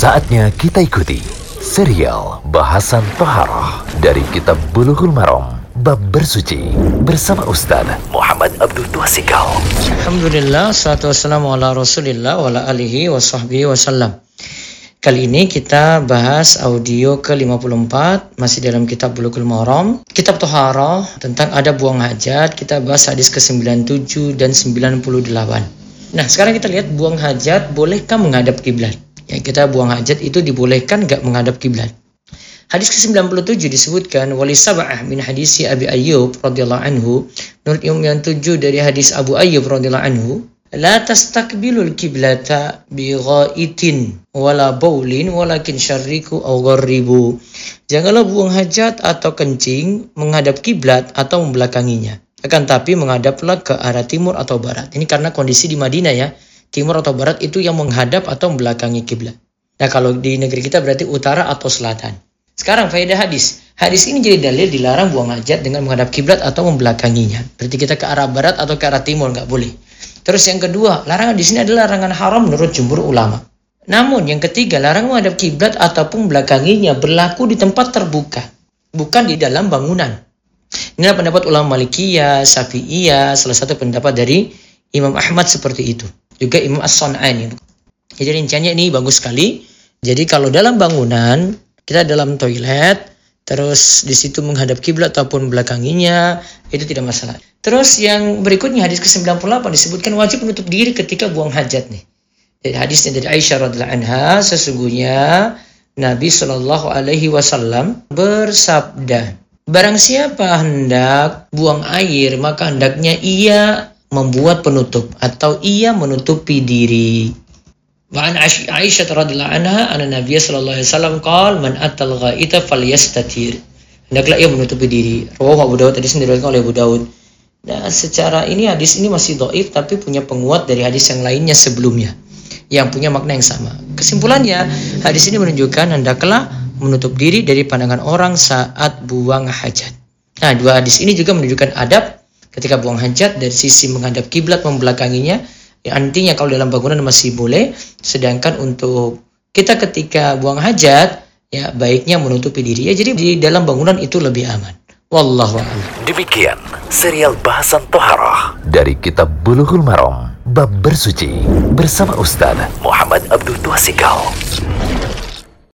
Saatnya kita ikuti serial bahasan Toharoh dari Kitab Bulughul Maram Bab Bersuci bersama Ustaz Muhammad Abdul Tuasikal. Alhamdulillah, salatu wassalamu ala rasulillah wa ala alihi wa sahbihi wasallam. Kali ini kita bahas audio ke-54 masih dalam kitab Bulughul Maram, kitab Toharoh tentang ada buang hajat. Kita bahas hadis ke-97 dan 98. Nah, sekarang kita lihat buang hajat bolehkah menghadap kiblat? Ya, kita buang hajat itu dibolehkan nggak menghadap kiblat. Hadis ke-97 disebutkan wali sab'ah min hadisi Abi Ayyub radhiyallahu anhu. Menurut yang tujuh dari hadis Abu Ayyub radhiyallahu anhu, la tastaqbilul kiblata bi ghaitin wala baulin walakin syarriku aw gharribu. Janganlah buang hajat atau kencing menghadap kiblat atau membelakanginya akan tapi menghadaplah ke arah timur atau barat. Ini karena kondisi di Madinah ya, timur atau barat itu yang menghadap atau membelakangi kiblat. Nah kalau di negeri kita berarti utara atau selatan. Sekarang faedah hadis. Hadis ini jadi dalil dilarang buang hajat dengan menghadap kiblat atau membelakanginya. Berarti kita ke arah barat atau ke arah timur nggak boleh. Terus yang kedua, larangan di sini adalah larangan haram menurut jumhur ulama. Namun yang ketiga, larangan menghadap kiblat ataupun belakanginya berlaku di tempat terbuka, bukan di dalam bangunan. Inilah pendapat ulama Malikiyah, Syafi'iyah, salah satu pendapat dari Imam Ahmad seperti itu. Juga Imam As-Sun'ani. Jadi rinciannya ini bagus sekali. Jadi kalau dalam bangunan, kita dalam toilet, terus di situ menghadap kiblat ataupun belakanginya, itu tidak masalah. Terus yang berikutnya hadis ke-98 disebutkan wajib menutup diri ketika buang hajat nih. Jadi hadisnya dari Aisyah radhiallahu anha sesungguhnya Nabi Shallallahu alaihi wasallam bersabda, Barang siapa hendak buang air, maka hendaknya ia membuat penutup atau ia menutupi diri. Wa an Aisyah radhiyallahu anha anna Nabi sallallahu alaihi wasallam qala man atal ghaita falyastatir. Hendaklah ia menutupi diri. Rawahu Abu Dawud tadi diriwayatkan oleh Abu Dawud. Nah, secara ini hadis ini masih doif tapi punya penguat dari hadis yang lainnya sebelumnya yang punya makna yang sama. Kesimpulannya, hadis ini menunjukkan hendaklah menutup diri dari pandangan orang saat buang hajat. Nah, dua hadis ini juga menunjukkan adab ketika buang hajat dari sisi menghadap kiblat membelakanginya. Ya, artinya kalau dalam bangunan masih boleh, sedangkan untuk kita ketika buang hajat, ya baiknya menutupi diri. Ya, jadi di dalam bangunan itu lebih aman. Wallahu a'lam. Demikian serial bahasan toharah dari kitab Bulughul Maram bab bersuci bersama Ustaz Muhammad Abdul Tuasikal.